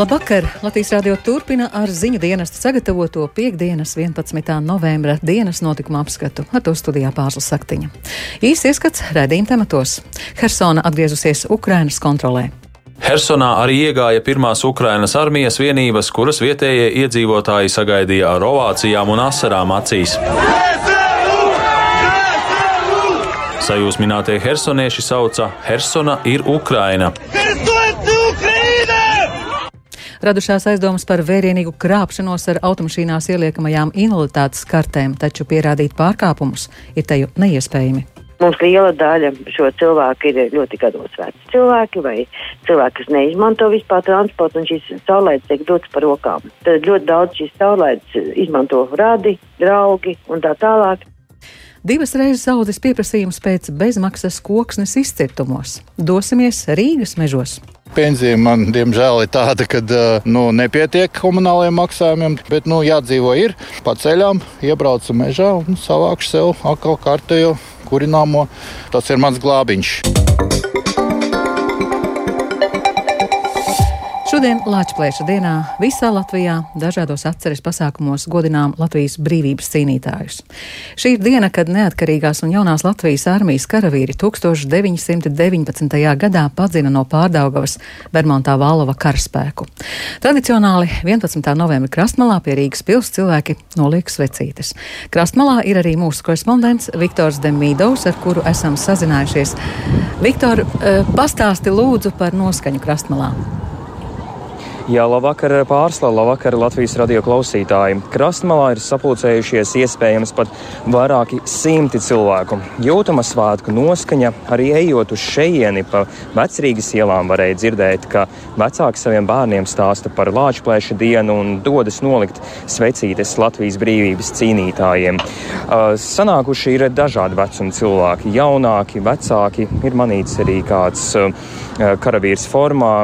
Labvakar! Latvijas radio turpina ar ziņu dienestu sagatavoto piekdienas 11. novembra dienas notikuma apskatu. Ar to studijā pārslas saktiņa. Īsts ieskats redzījuma tematos. Hersona atgriezusies Ukrainas kontrolē. Hersonā arī iegāja pirmās Ukrainas armijas vienības, kuras vietējie iedzīvotāji sagaidīja ar ovācijām un asarām acīs. Sajūsminātie hersonieši sauca Hersona ir Ukraina. Radušās aizdomas par vērienīgu krāpšanos ar automašīnās ieliekamajām invaliditātes kartēm, taču pierādīt pārkāpumus ir teju neiespējami. Mums liela daļa šo cilvēku ir ļoti gados veci cilvēki vai cilvēki, kas neizmanto vispār transportu, un šīs saulētas tiek dotas par rokām. Tad ļoti daudz šīs saulētas izmanto radi, draugi un tā tālāk. Divas reizes audzis pieprasījums pēc bezmaksas koksnes izcirtumos. Dosimies Rīgas mežos. Pensija man, diemžēl, ir tāda, ka nu, nepietiek komunālajiem maksājumiem, bet nu, jādzīvo ir. Pa ceļām iebraucu mežā un savākšu sev atkal kārtējo kurināmo. Tas ir mans glābiņš. Šodien Latvijas dienā visā Latvijā dažādos atceres pasākumos godinām Latvijas brīvības cīnītājus. Šī ir diena, kad neatkarīgās un jaunās Latvijas armijas karavīri 1919. gadā padzina no pārdaugavas Bermontā Vālova karaspēku. Tradicionāli 11. novembra krastmalā pie Rīgas pils cilvēki noliek svecītes. Krastmalā ir arī mūsu korespondents Viktors Demīdovs, ar kuru esam sazinājušies. Viktor, eh, pastāsti lūdzu par noskaņu krastmalā. Jā, labvakar pārsla, labvakar Latvijas radio klausītāji. Krastmalā ir sapulcējušies iespējams pat vairāki simti cilvēku. Jūtama svētku noskaņa, arī ejot uz šejieni pa vecrīgas ielām varēja dzirdēt, ka vecāki saviem bērniem stāsta par lāčplēša dienu un dodas nolikt svecītes Latvijas brīvības cīnītājiem. Sanākuši ir dažādi vecuma cilvēki, jaunāki, vecāki, ir manīts arī kāds karavīrs formā,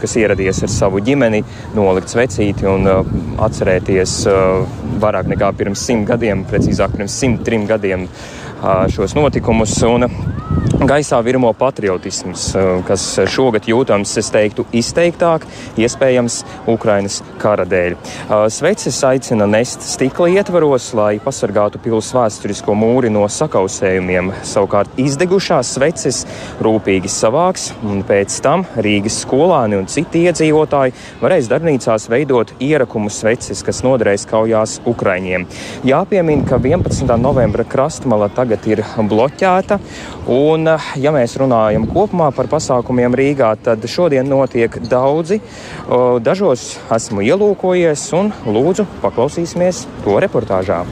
kas ieradies ar savu ģimeni, nolikt svecīti un uh, atcerēties uh, vairāk nekā pirms simt gadiem, precīzāk pirms simt trim gadiem uh, šos notikumus. Un, gaisā virmo patriotisms, kas šogad jūtams, es teiktu, izteiktāk, iespējams, Ukrainas kara dēļ. Sveces aicina nest stikla ietvaros, lai pasargātu pils vēsturisko mūri no sakausējumiem. Savukārt izdegušās sveces rūpīgi savāks, un pēc tam Rīgas skolāni un citi iedzīvotāji varēs darbnīcās veidot ierakumu sveces, kas noderēs kaujās Ukraiņiem. Jāpiemina, ka 11. novembra krastmala tagad ir bloķēta. Un, ja mēs runājam kopumā par pasākumiem Rīgā, tad šodien notiek daudzi. Dažos esmu ielūkojies un lūdzu paklausīsimies to reportāžā.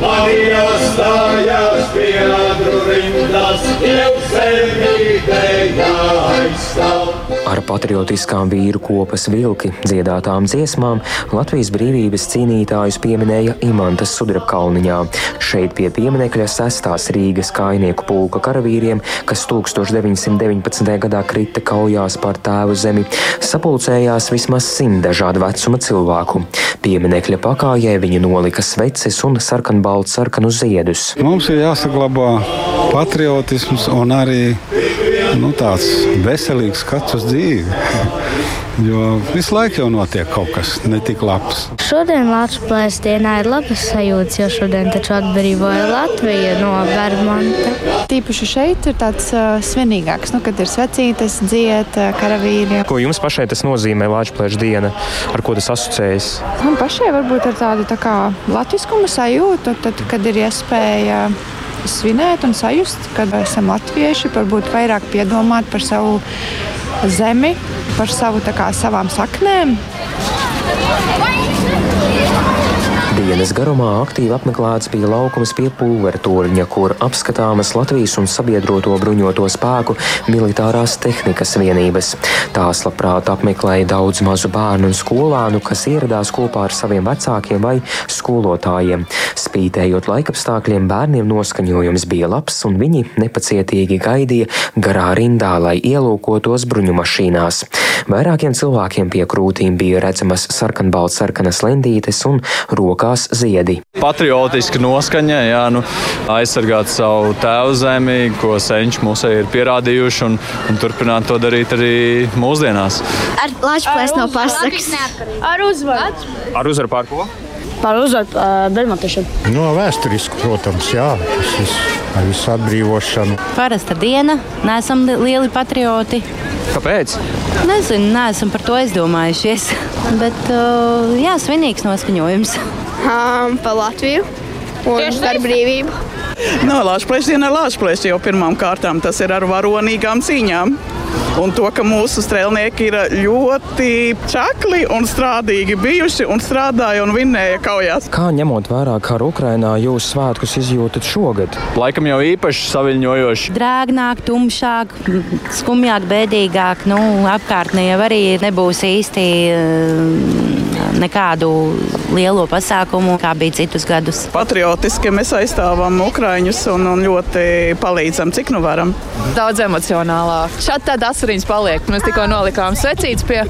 Marija stājās pie durvīm, jau sevi aizstāv. Ar patriotiskām vīru kopas vilki dziedātām dziesmām Latvijas brīvības cīnītājus pieminēja Imantas Sudrabkalniņā. Šeit pie pieminekļa sestās Rīgas kainieku pulka karavīriem, kas 1919. gadā krita kaujās par tēvu zemi, sapulcējās vismaz simt dažādu vecuma cilvēku. Pieminekļa pakājē viņi nolika sveces un sarkanbalts sarkanu ziedus. Mums ir jāsaglabā patriotisms un arī nu, tāds veselīgs skats uz dzīvi. Jo visu laiku jau notiek kaut kas netik labs. Šodien Latvijas dienā ir labas sajūtas, jo šodien taču atbrīvoja Latviju no Bermuda. Tīpaši šeit ir tāds uh, svinīgāks, nu, kad ir svecītes, dziet, uh, karavīri. Ko jums pašai tas nozīmē Latvijas diena? Ar ko tas asociējas? Man pašai varbūt ar tādu tā kā latviskuma sajūtu, tad, kad ir iespēja svinēt un sajust, ka esam latvieši, varbūt vairāk piedomāt par savu zemi, par savu, kā, savām saknēm. Dienas garumā aktīvi apmeklēts bija laukums pie pulvera torņa, kur apskatāmas Latvijas un sabiedroto bruņoto spēku militārās tehnikas vienības. Tās labprāt apmeklēja daudz mazu bērnu un skolānu, kas ieradās kopā ar saviem vecākiem vai skolotājiem. Spītējot laikapstākļiem, bērniem noskaņojums bija labs, un viņi nepacietīgi gaidīja garā rindā, lai ielūkotos bruņu mašīnās. Vairākiem cilvēkiem pie krūtīm bija redzamas sarkanbalts sarkanas lendītes un rokas rokās ziedi. Patriotiski noskaņa, jā, nu, aizsargāt savu tēvu zemi, ko senči mums ir pierādījuši, un, un turpināt to darīt arī mūsdienās. Ar Latvijas no pasakas. Ar uzvaru. Ar uzvaru pār ko? Par uzvaru uh, Bermudiešanu. No vēsturiski, protams, jā, tas ar visu atbrīvošanu. Parasta diena, neesam lieli patrioti. Kāpēc? Nezinu, neesam par to aizdomājušies. Bet, uh, jā, svinīgs noskaņojums. Um, par Latviju un par brīvību. No diena ir Latvijas jau pirmām kārtām. Tas ir ar varonīgām cīņām. Un to, ka mūsu strēlnieki ir ļoti čakli un strādīgi bijuši un strādāja un vinnēja kaujās. Kā ņemot vērā karu Ukrainā, jūs svētkus izjūtat šogad? Laikam jau īpaši saviņojoši. Drēgnāk, tumšāk, skumjāk, bēdīgāk. Nu, apkārtnē jau arī nebūs īsti nekādu lielo pasākumu, kā bija citus gadus. Patriotiski mēs aizstāvam Ukraiņus un, un ļoti palīdzam, cik nu varam. Daudz emocionālāk. Šādi tāda asariņas paliek. Mēs tikko nolikām svecītes pie,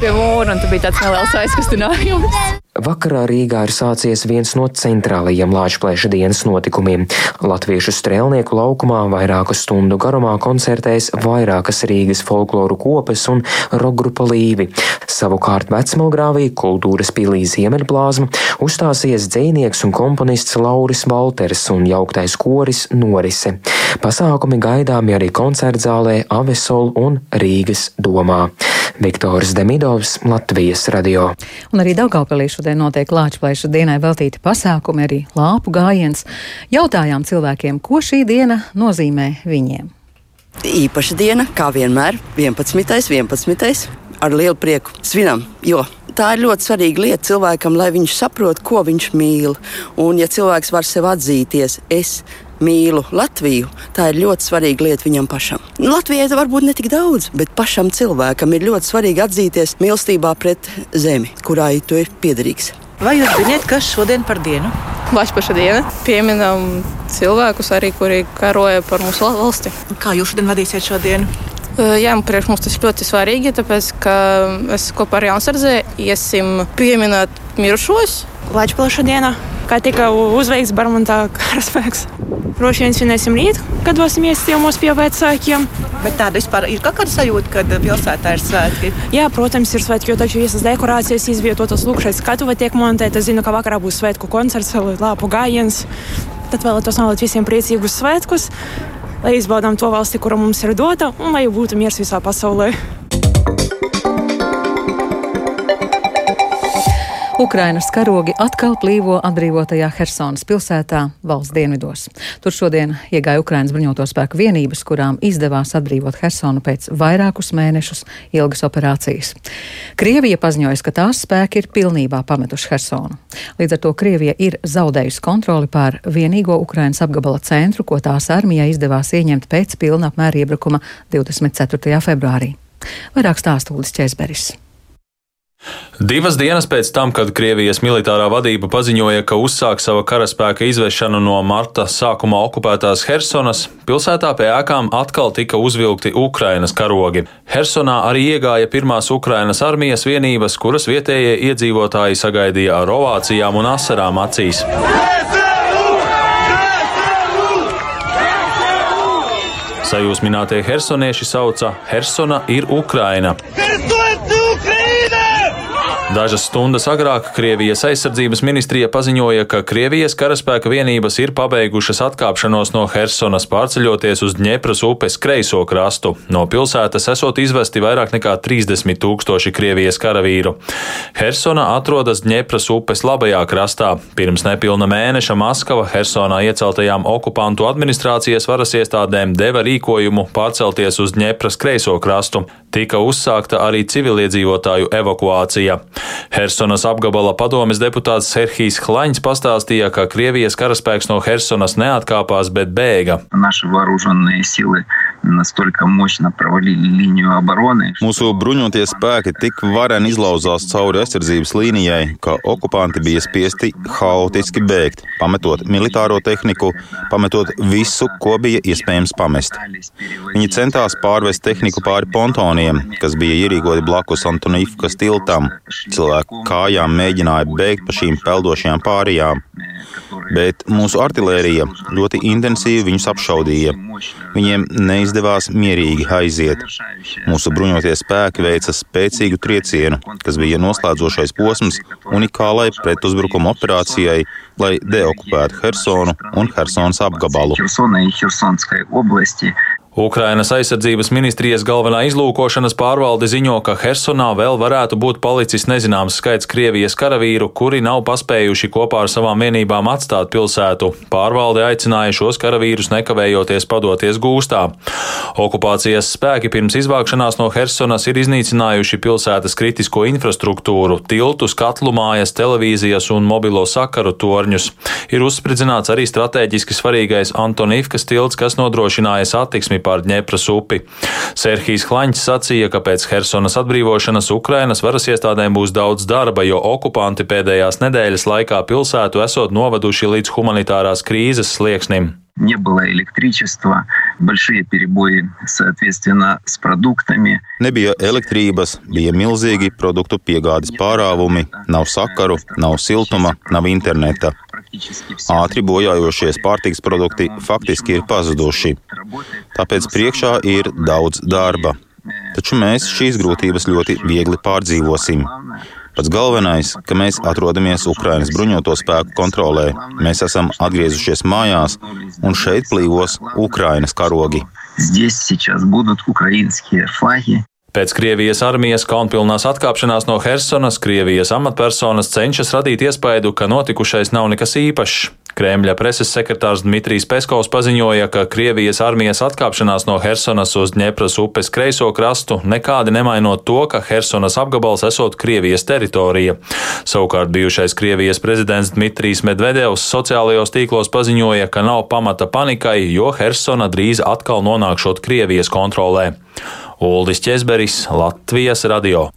pie mūra, un tas bija tāds neliels aizkustinājums. Vakarā Rīgā ir sācies viens no centrālajiem Lāčplēša dienas notikumiem. Latviešu strēlnieku laukumā vairāku stundu garumā koncertēs vairākas Rīgas folkloru kopas un rokgrupa līvi. Savukārt vecmalgrāvī kultūras pilī Ziemeļplāzma uzstāsies dzēnieks un komponists Lauris Valters un jauktais koris Norise. Pasākumi gaidāmi arī koncertzālē Avesol un Rīgas domā. Viktors Demidovs, Latvijas radio. Un arī Daugavpilī šodien notiek Lāčplēša dienai veltīti pasākumi, arī lāpu gājiens. Jautājām cilvēkiem, ko šī diena nozīmē viņiem. Īpaša diena, kā vienmēr, 11. 11. ar lielu prieku svinam, jo tā ir ļoti svarīga lieta cilvēkam, lai viņš saprotu, ko viņš mīl. Un, ja cilvēks var sev atzīties, es mīlu Latviju, tā ir ļoti svarīga lieta viņam pašam. Latvijai tas varbūt ne tik daudz, bet pašam cilvēkam ir ļoti svarīgi atzīties mīlestībā pret zemi, kurai tu esi piederīgs. Vai jūs zināt, kas šodien par dienu? Latvijas diena. Pieminam cilvēkus, arī, kuri karoja par mūsu valsti. Kā jūs šodien vadīsiet šo dienu? Jā, priekš mums tas ļoti svarīgi, tāpēc, ka es kopā ar Jānsardzē iesim pieminēt mirušos. Latvijas dienā, kā tika uzveikts Barmontā karaspēks. Droši vien svinēsim rīt, kad dosimies ciemos pie vecākiem. Bet tāda vispār ir kāda sajūta, kad pilsētā ir svētki. Jā, protams, ir svētki, jo taču visas dekorācijas izvietotas lūk šeit skatuve tiek montēta. Es zinu, ka vakarā būs svētku koncerts, lāpu gājiens. Tad vēlētos novēlēt visiem priecīgus svētkus, lai izbaudām to valsti, kura mums ir dota, un lai būtu miers visā pasaulē. Ukrainas karogi atkal plīvo atbrīvotajā Helsonas pilsētā, valsts dienvidos. Tur šodien iegāja Ukrainas bruņoto spēku vienības, kurām izdevās atbrīvot Helsonu pēc vairākus mēnešus ilgas operācijas. Krievija paziņoja, ka tās spēki ir pilnībā pametuši Helsonu. Līdz ar to Krievija ir zaudējusi kontroli pār vienīgo Ukrainas apgabala centru, ko tās armijai izdevās ieņemt pēc pilna apmēra iebrukuma 24. februārī. Vairāk stāsta Ulis Česberis. Divas dienas pēc tam, kad Krievijas militārā vadība paziņoja, ka uzsāk sava karaspēka izvešanu no marta sākumā okupētās Helsonas, pilsētā pie ēkām atkal tika uzvilkti Ukrainas karogi. Helsonā arī iegāja pirmās Ukrainas armijas vienības, kuras vietējie iedzīvotāji sagaidīja ar ovācijām un asarām acīs. Sajūsminātie hersonieši sauca Helsona ir Ukraina. Dažas stundas agrāk Krievijas aizsardzības ministrija paziņoja, ka Krievijas karaspēka vienības ir pabeigušas atkāpšanos no Helsonas, pārceļoties uz Dņepras upes kreiso krastu. No pilsētas esot izvesti vairāk nekā 30 tūkstoši Krievijas karavīru. Helsona atrodas Dņepras upes labajā krastā. Pirms nepilna mēneša Maskava Helsonā ieceltajām okupantu administrācijas varas iestādēm deva rīkojumu pārcelties uz Dņepras kreiso krastu. Tika uzsākta arī civiliedzīvotāju evakuācija. Helsonas apgabala padomes deputāts Serhijas Hlaņš pastāstīja, ka Krievijas karaspēks no Helsonas neatkāpās, bet bēga. Naši varužanie sili настолько мощно провалили линию обороны. Mūsu bruņotie spēki tik vareni izlauzās cauri aizsardzības līnijai, ka okupanti bija spiesti haotiski bēgt, pametot militāro tehniku, pametot visu, ko bija iespējams pamest. Viņi centās pārvest tehniku pāri pontoniem, kas bija ierīkoti blakus Antonīfkas tiltam. Cilvēku kājām mēģināja bēgt pa šīm peldošajām pārējām. Bet mūsu artērija ļoti intensīvi viņus apšaudīja. Viņiem neizdevās mierīgi aiziet. Mūsu bruņotie spēki veica spēcīgu triecienu, kas bija noslēdzošais posms unikālai pretuzbrukuma operācijai, lai deokupētu Hersonu un Hersonas apgabalu. Ukrainas aizsardzības ministrijas galvenā izlūkošanas pārvalde ziņo, ka Hersonā vēl varētu būt palicis nezināms skaits Krievijas karavīru, kuri nav paspējuši kopā ar savām vienībām atstāt pilsētu. Pārvalde aicināja šos karavīrus nekavējoties padoties gūstā. Okupācijas spēki pirms izvākšanās no Hersonas ir iznīcinājuši pilsētas kritisko infrastruktūru, tiltus, katlu mājas, televīzijas un mobilo sakaru torņus. Ir uzspridzināts arī strateģiski svarīgais Antonivkas tilts, kas nodrošināja satiksmi pār Dņepras upi. Serhijas Klaņķis sacīja, ka pēc Hersonas atbrīvošanas Ukrainas varas iestādēm būs daudz darba, jo okupanti pēdējās nedēļas laikā pilsētu esot novaduši līdz humanitārās krīzes slieksnim Не было электричества, большие перебои, соответственно, с продуktами. Nebija elektrības, bija milzīgi produktu piegādes pārāvumi, nav sakaru, nav siltuma, nav interneta. Ātri bojājošies pārtiks produkti faktiski ir pazuduši. Tāpēc priekšā ir daudz darba. Taču mēs šīs grūtības ļoti viegli pārdzīvosim. Pats galvenais, ka mēs atrodamies Ukrainas bruņoto spēku kontrolē. Mēs esam atgriezušies mājās, un šeit plīvos Ukrainas karogi. Pēc Krievijas armijas kaunpilnās atkāpšanās no Helsinas Krievijas amatpersonas cenšas radīt iespaidu, ka notikušais nav nekas īpašs. Kremļa preses sekretārs Dmitrijs Peskovs paziņoja, ka Krievijas armijas atkāpšanās no Helsonas uz Dņepras upes kreiso krastu nekādi nemainot to, ka Helsonas apgabals esot Krievijas teritorija. Savukārt bijušais Krievijas prezidents Dmitrijs Medvedevs sociālajos tīklos paziņoja, ka nav pamata panikai, jo Helsona drīz atkal nonākšot Krievijas kontrolē. Uldis Česberis, Latvijas radio.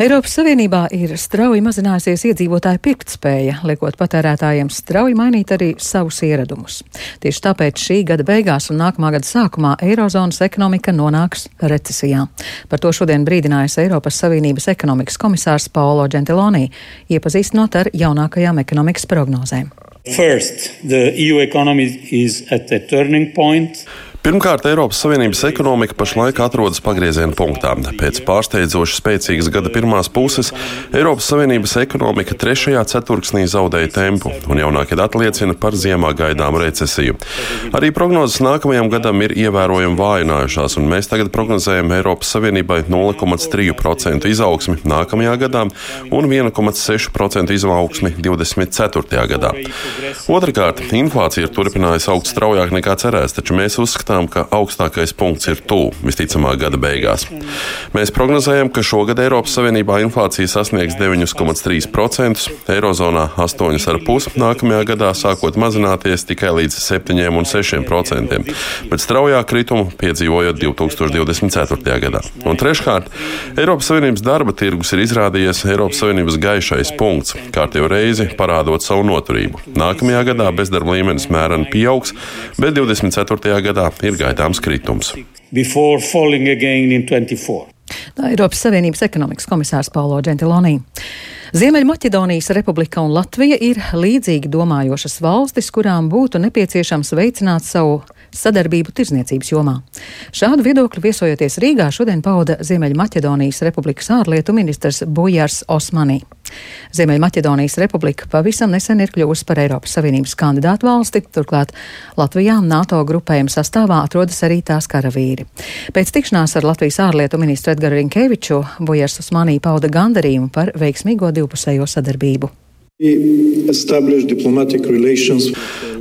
Eiropas Savienībā ir strauji mazinājusies iedzīvotāju pirktspēja, liekot patērētājiem strauji mainīt arī savus ieradumus. Tieši tāpēc šī gada beigās un nākamā gada sākumā Eirozonas ekonomika nonāks recesijā. Par to šodien brīdinājis Eiropas Savienības ekonomikas komisārs Paolo Gentiloni, iepazīstinot ar jaunākajām ekonomikas prognozēm. First, the EU economy is at a turning point. Pirmkārt, Eiropas Savienības ekonomika pašlaik atrodas pagrieziena punktā. Pēc pārsteidzoši spēcīgas gada pirmās puses Eiropas Savienības ekonomika trešajā ceturksnī zaudēja tempu, un jaunākie dati liecina par ziemā gaidāmu recesiju. Arī prognozes nākamajam gadam ir ievērojami vājinājušās, un mēs tagad prognozējam Eiropas Savienībai 0,3% izaugsmi nākamajā gadā un 1,6% izaugsmi 24. gadā. Otrakārt, inflācija ir turpinājusi augt straujāk nekā cerēts, taču mēs uzskatām, uzskatām, ka augstākais punkts ir tuvu visticamāk gada beigās. Mēs prognozējam, ka šogad Eiropas Savienībā inflācija sasniegs 9,3%, Eirozonā 8,5%, nākamajā gadā sākot mazināties tikai līdz 7,6%, bet straujāk kritumu piedzīvojot 2024. gadā. Un treškārt, Eiropas Savienības darba tirgus ir izrādījies Eiropas Savienības gaišais punkts, kārtējo reizi parādot savu noturību. Nākamajā gadā bezdarba līmenis mēreni pieaugs, bet 24. gadā ir gaidāms kritums. Tā ir Eiropas Savienības ekonomikas komisārs Paulo Gentiloni. Ziemeļmaķedonijas republika un Latvija ir līdzīgi domājošas valstis, kurām būtu nepieciešams veicināt savu sadarbību tirzniecības jomā. Šādu viedokli viesojoties Rīgā šodien pauda Ziemeļmaķedonijas republikas ārlietu ministrs Bujārs Osmanī. Ziemeļmaķedonijas republika pavisam nesen ir kļuvusi par Eiropas Savienības kandidātu valsti, turklāt Latvijā NATO grupējuma sastāvā atrodas arī tās karavīri. Pēc tikšanās ar Latvijas ārlietu ministru Edgaru Rinkeviču Bujārs Osmanī pauda gandarījumu par veiksmīgo divpusējo sadarbību.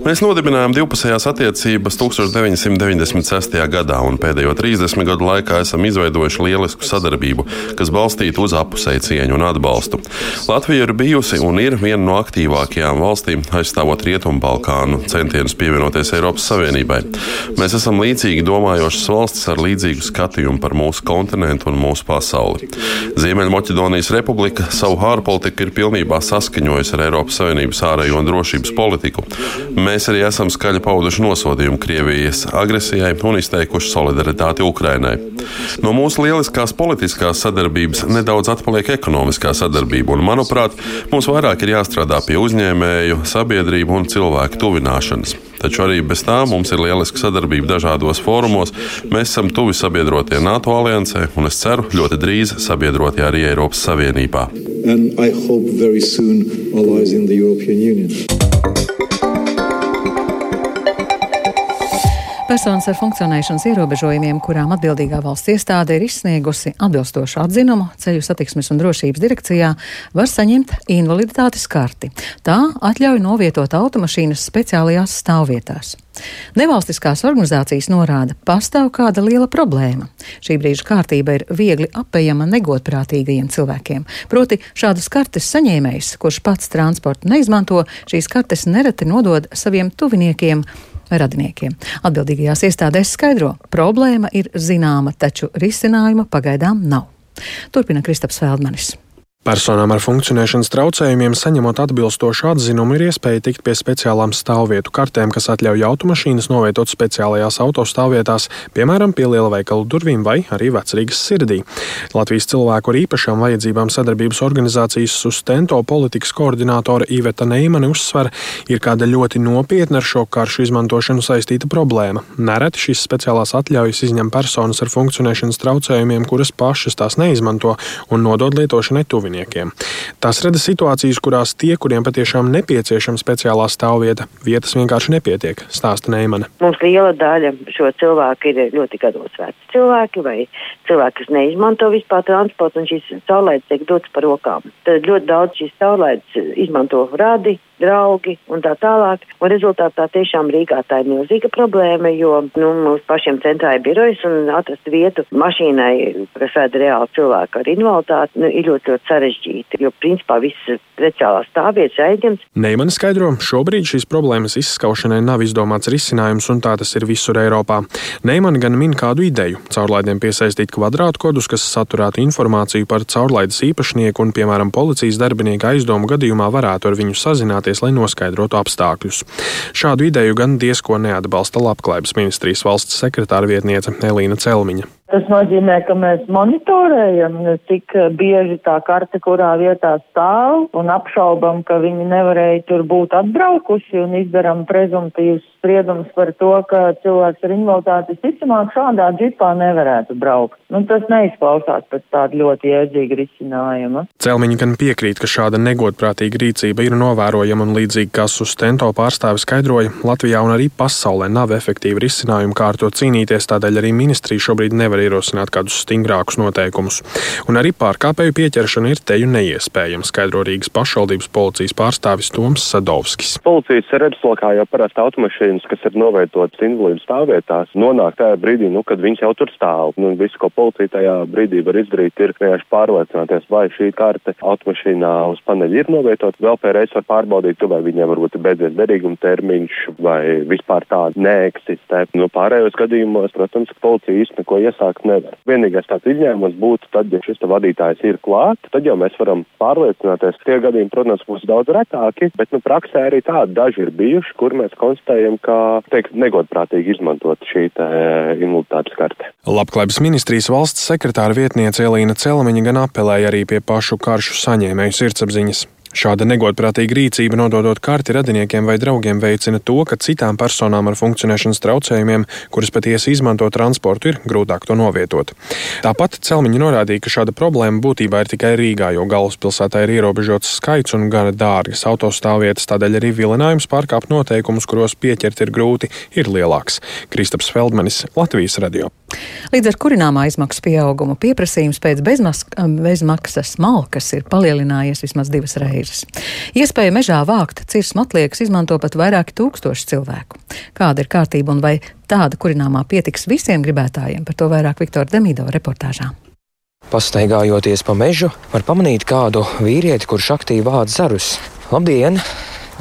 Mēs nodibinājām divpusējās attiecības 1996. gadā un pēdējo 30 gadu laikā esam izveidojuši lielisku sadarbību, kas balstīta uz apusēju cieņu un atbalstu. Latvija ir bijusi un ir viena no aktīvākajām valstīm aizstāvot Rietumbalkānu centienus pievienoties Eiropas Savienībai. Mēs esam līdzīgi domājošas valstis ar līdzīgu skatījumu par mūsu kontinentu un mūsu pasauli. Ziemeļmaķedonijas republika savu ārpolitiku ir pilnībā saskaņojusi ar Eiropas Savienības ārējo un drošības politiku. Mēs arī esam skaļi pauduši nosodījumu Krievijas agresijai un izteikuši solidaritāti Ukrainai. No mūsu lieliskās politiskās sadarbības nedaudz atpaliek ekonomiskā sadarbība, un, manuprāt, mums vairāk ir jāstrādā pie uzņēmēju, sabiedrību un cilvēku tuvināšanas. Taču arī bez tā mums ir lieliska sadarbība dažādos fórumos. Mēs esam tuvi sabiedrotie NATO aliansē, un es ceru, ļoti drīz sabiedrotie arī Eiropas Savienībā. And I hope very soon allies in the European Union. Personas ar funkcionēšanas ierobežojumiem, kurām atbildīgā valsts iestāde ir izsniegusi atbilstošu atzinumu ceļu satiksmes un drošības direkcijā, var saņemt invaliditātes karti. Tā atļauj novietot automašīnas speciālajās stāvvietās. Nevalstiskās organizācijas norāda, pastāv kāda liela problēma. Šī brīža kārtība ir viegli apējama negodprātīgajiem cilvēkiem. Proti, šādas kartes saņēmējs, kurš pats transportu neizmanto, šīs kartes nereti nodod saviem tuviniekiem radiniekiem. Atbildīgajās iestādēs skaidro, problēma ir zināma, taču risinājuma pagaidām nav. Turpina Kristaps Feldmanis. Personām ar funkcionēšanas traucējumiem, saņemot atbilstošu atzinumu, ir iespēja tikt pie speciālām stāvvietu kartēm, kas atļauj automašīnas novietot speciālajās autostāvvietās, piemēram, pie lielveikalu durvīm vai arī vecrīgas sirdī. Latvijas cilvēku ar īpašām vajadzībām sadarbības organizācijas Sustento politikas koordinātore Iveta Neimane uzsver, ir kāda ļoti nopietna ar šo karšu izmantošanu saistīta problēma. Nereti šīs speciālās atļaujas izņem personas ar funkcionēšanas traucējumiem, kuras pašas tās neizmanto un nodod lietošanai tuvi tuviniekiem. Tas rada situācijas, kurās tie, kuriem patiešām nepieciešama speciālā stāvvieta, vietas vienkārši nepietiek, stāsta Neimane. Mums liela daļa šo cilvēku ir ļoti gados veci cilvēki vai cilvēki, kas neizmanto vispār transportu, un šīs saulētas tiek dotas par rokām. Tad ļoti daudz šīs saulētas izmanto radi, draugi un tā tālāk. Un rezultātā tiešām Rīgā tā ir milzīga problēma, jo nu, mums pašiem centrā ir birojas un atrast vietu mašīnai, kas vēda reāli cilvēku ar invaliditāti, nu, ir ļoti, ļoti sarežģīti, jo principā visas speciālās stāvvietas aizņemts. Neimani skaidro, šobrīd šīs problēmas izskaušanai nav izdomāts risinājums, un tā tas ir visur Eiropā. Neimani gan min kādu ideju - caurlaidiem piesaistīt kvadrātkodus, kas saturētu informāciju par caurlaides īpašnieku un, piemēram, policijas darbinieka aizdomu gadījumā varētu ar viņu sazināties konsultēties, lai noskaidrotu apstākļus. Šādu ideju gan diezko neatbalsta Labklājības ministrijas valsts sekretāra vietniece Elīna Celmiņa. Tas nozīmē, ka mēs monitorējam, cik bieži tā karte, kurā vietā stāv, un apšaubam, ka viņi nevarēja tur būt atbraukuši un izdaram prezumtīvus spriedums par to, ka cilvēks ar invaliditāti visticamāk šādā džipā nevarētu braukt. Nu, tas neizklausās pēc tāda ļoti iedzīga risinājuma. Celmiņa gan piekrīt, ka šāda negodprātīga rīcība ir novērojama un līdzīgi kā Sustento pārstāvis skaidroja, Latvijā un arī pasaulē nav efektīva risinājuma, kā ar to cīnīties, tādēļ arī ministrija šobrīd nevar ierosināt kādus stingrākus noteikumus. Un arī pārkāpēju pieķeršana ir teju neiespējama, skaidro Rīgas pašvaldības policijas pārstāvis Toms Sadovskis. Policijas redzeslokā jau parasti automašīna mašīnas, kas ir novietojtas invalīdu stāvvietās, nonāk tajā brīdī, nu, kad viņas jau tur stāv. Nu, visu, ko policija tajā brīdī var izdarīt, ir vienkārši pārliecināties, vai šī karte automašīnā uz paneļa ir novietot. Vēl pēreiz var pārbaudīt, vai viņiem varbūt ir beidzies derīguma termiņš, vai vispār tāda neeksistē. Nu, pārējos gadījumos, protams, policija īsti neko iesākt nevar. Vienīgais tāds izņēmums būtu tad, ja šis vadītājs ir klāt, tad jau mēs varam pārliecināties. Tie gadījumi, protams, būs daudz retāki, bet nu, praksē arī tādi daži ir bijuši, kur mēs konstatējam, ka teikt, negodprātīgi izmantot šī invaliditātes karte. Labklājības ministrijas valsts sekretāra vietniece Elīna Celmiņa gan apelēja arī pie pašu karšu saņēmēju sirdsapziņas. Šāda negodprātīga rīcība, nododot karti radiniekiem vai draugiem, veicina to, ka citām personām ar funkcionēšanas traucējumiem, kuras patiesi izmanto transportu, ir grūtāk to novietot. Tāpat Celmiņa norādīja, ka šāda problēma būtībā ir tikai Rīgā, jo galvaspilsētā ir ierobežots skaits un gana dārgas autostāvvietas, tādēļ arī vilinājums pārkāpt noteikumus, kuros pieķert ir grūti, ir lielāks. Kristaps Feldmanis, Latvijas radio. Līdz ar kurināmā izmaksu pieaugumu pieprasījums pēc bezmaksas malkas ir palielinājies vismaz divas reizes. Reizes. Iespēja mežā vākt cirsmu atliekas izmanto pat vairāki tūkstoši cilvēku. Kāda ir kārtība un vai tāda kurināmā pietiks visiem gribētājiem? Par to vairāk Viktora Demīdo reportāžā. Pastaigājoties pa mežu, var pamanīt kādu vīrieti, kurš aktīvi vāc zarus. Labdien!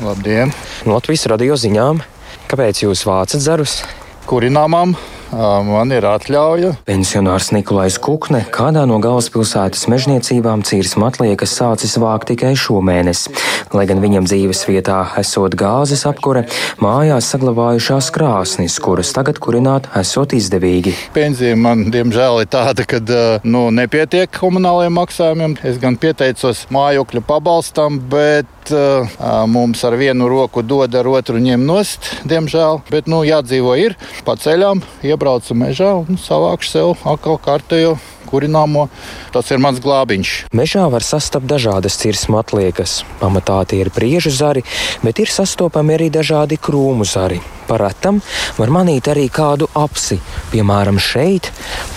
Labdien! No Latvijas radio ziņām. Kāpēc jūs vācat zarus? Kurināmām Man ir atļauja. Pensionārs Nikolais Kukne kādā no galvaspilsētas mežniecībām cīrs matliekas sācis vākt tikai šomēnes. Lai gan viņam dzīves vietā esot gāzes apkure, mājās saglabājušās krāsnis, kuras tagad kurināt esot izdevīgi. Pensija man, diemžēl, ir tāda, ka nu, nepietiek komunālajiem maksājumiem. Es gan pieteicos mājokļu pabalstam, bet uh, mums ar vienu roku dod, ar otru ņem nost, diemžēl. Bet, nu, jādzīvo ir pa ceļām iebraucu mežā un savākšu sev atkal kārtējo kurināmo. Tas ir mans glābiņš. Mežā var sastapt dažādas cirsmu atliekas. Pamatā tie ir priežu zari, bet ir sastopami arī dažādi krūmu zari. Paratam var manīt arī kādu apsi. Piemēram, šeit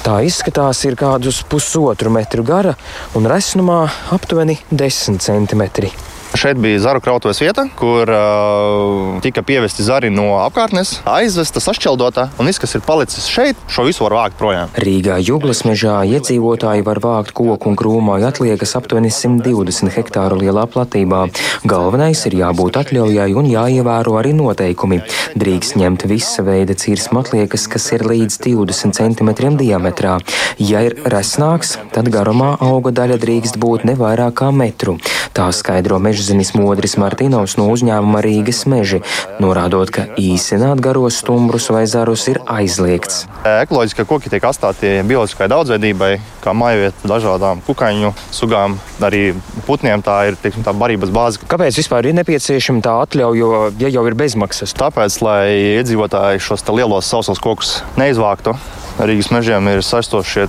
tā izskatās ir kādus pusotru metru gara un resnumā aptuveni 10 centimetri. Šeit bija zaru krautuves vieta, kur uh, tika pievesti zari no apkārtnes, aizvesta, sašķeldota, un viss, kas ir palicis šeit, šo visu var vākt projām. Rīgā jūglas mežā iedzīvotāji var vākt koku un krūmāju atliekas aptuveni 120 hektāru lielā platībā. Galvenais ir jābūt atļaujai un jāievēro arī noteikumi. Drīkst ņemt visa veida cirsmu atliekas, kas ir līdz 20 cm diametrā. Ja ir resnāks, tad garumā auga daļa drīkst būt ne vairāk kā metru. Tā skaidro mežzinis Modris Martinovs no uzņēmuma Rīgas meži, norādot, ka īsināt garos stumbrus vai zarus ir aizliegts. Ekoloģiskie koki tiek atstāti bioloģiskai daudzveidībai, kā mājvieta dažādām kukaiņu sugām, arī putniem. Tā ir teiksim, tā barības bāze. Kāpēc vispār ir nepieciešama tā atļauja, jo ja jau ir bezmaksas? Tāpēc, lai iedzīvotāji šos lielos sausos kokus neizvāktu. Rīgas mežiem ir saistošie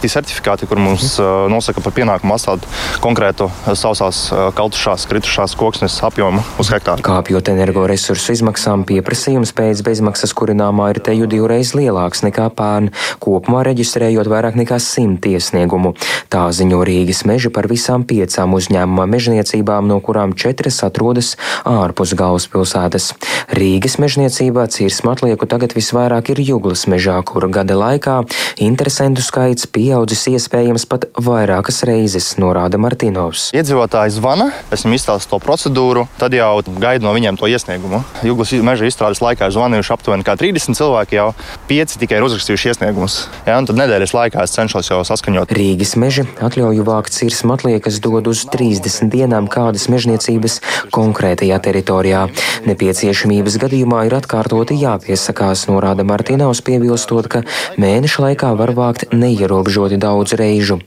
certifikāti, kur mums uh, nosaka par pienākumu atstāt konkrētu sausās, kaltušās, kritušās koksnes apjomu uz hektāru. Kāpjot energoresursu izmaksām, pieprasījums pēc bezmaksas kurināmā ir teju divreiz lielāks nekā pērn, kopumā reģistrējot vairāk nekā simt iesniegumu. Tā ziņo Rīgas meži par visām piecām uzņēmuma mežniecībām, no kurām četras atrodas ārpus galvaspilsētas. Rīgas mežniecībā cirsmu atlieku tagad visvairāk ir Juglas mežā, kura gada laikā laikā interesantu skaits pieaudzis iespējams pat vairākas reizes, norāda Martinovs. Iedzīvotāji zvana, es viņam izstāstu to procedūru, tad jau gaidu no viņiem to iesniegumu. Jūglas meža izstrādes laikā zvanījuši aptuveni 30 cilvēki, jau 5 tikai ir uzrakstījuši iesniegumus. Ja, tad nedēļas laikā es cenšos jau saskaņot. Rīgas meži atļauju vākt cirsmu atliekas dod uz 30 dienām kādas mežniecības konkrētajā teritorijā. Nepieciešamības gadījumā ir atkārtoti jāpiesakās, norāda Martinovs, piebilstot, ka mēneša laikā var vākt neierobežoti daudz reižu.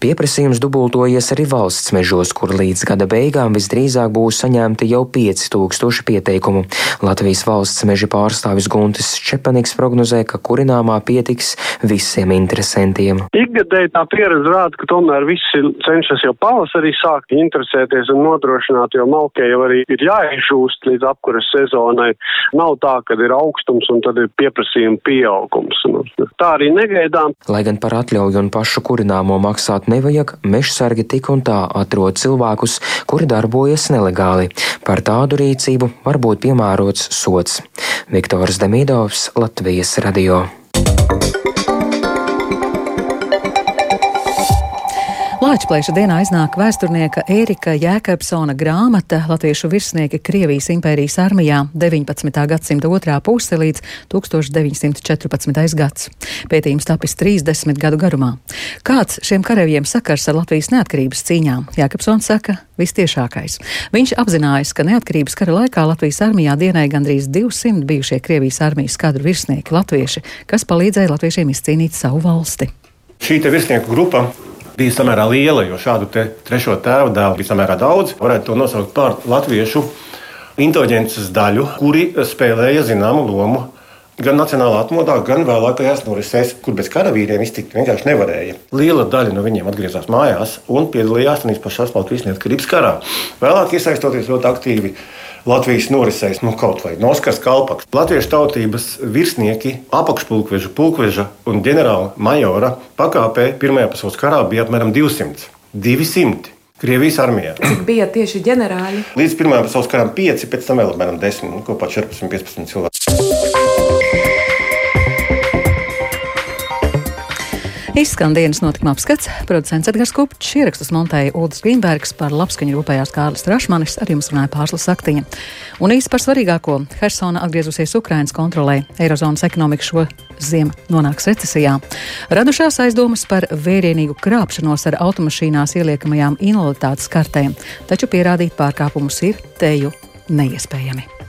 Pieprasījums dubultojies arī valsts mežos, kur līdz gada beigām visdrīzāk būs saņemti jau 5000 pieteikumu. Latvijas valsts meža pārstāvis Guntis Čepaniks prognozē, ka kurināmā pietiks visiem interesantiem. Ikgadēji tā pieredze rāda, ka tomēr visi cenšas jau pavasarī sākt interesēties un nodrošināt, jo malkai jau arī ir jāizžūst līdz apkuras sezonai. Nav tā, ka ir augstums un tad ir pieprasījuma pieaugums. Nu, tā arī negaidām. Lai gan par atļauju un pašu kurināmo maksāt nevajag, mežsargi tik un tā atrod cilvēkus, kuri darbojas nelegāli. Par tādu rīcību var būt piemērots sots. Viktors Demidovs, Latvijas radio. Lāčplēša dienā iznāk vēsturnieka Ērika Jēkabsona grāmata Latviešu virsnieki Krievijas impērijas armijā 19. gadsimta otrā puse līdz 1914. gads. Pētījums tapis 30 gadu garumā. Kāds šiem karavīriem sakars ar Latvijas neatkarības cīņām? Jēkabsons saka, vistiešākais. Viņš apzinājās, ka neatkarības kara laikā Latvijas armijā dienēja gandrīz 200 bijušie Krievijas armijas kadru virsnieki latvieši, kas palīdzēja latviešiem izcīnīt savu valsti. Šī virsnieku grupa bija samērā liela, jo šādu trešo tēvu dēlu bija samērā daudz. Varētu to nosaukt par latviešu inteliģences daļu, kuri spēlēja zināmu lomu gan nacionālā atmodā, gan vēlākajās norisēs, kur bez karavīriem iztikt vienkārši nevarēja. Liela daļa no viņiem atgriezās mājās un piedalījās arī pašā Latvijas neatkarības karā. Vēlāk iesaistoties ļoti aktīvi Latvijas norisēs, nu, kaut vai Noskars Kalpaks. Latviešu tautības virsnieki, apakšpulkveža, pulkveža un ģenerāla majora pakāpē Pirmajā pasaules karā bija apmēram 200. 200. Krievijas armijā. Cik bija tieši ģenerāļi? Līdz Pirmajam pasaules karam 5, pēc tam vēl apmēram 10, nu, kopā 14-15 cilvēki. Izskan dienas notikuma apskats. Producents Edgars Kupčs ierakstus montēja Ulris Grīnbergs par labskaņu rūpējās Kārlis Trašmanis, ar jums runāja Pārslas Saktiņa. Un īsi par svarīgāko - Hersona atgriezusies Ukrainas kontrolē, Eirozonas ekonomika šo ziemu nonāks recesijā. Radušās aizdomas par vērienīgu krāpšanos ar automašīnās ieliekamajām invaliditātes kartēm, taču pierādīt pārkāpumus ir teju neiespējami.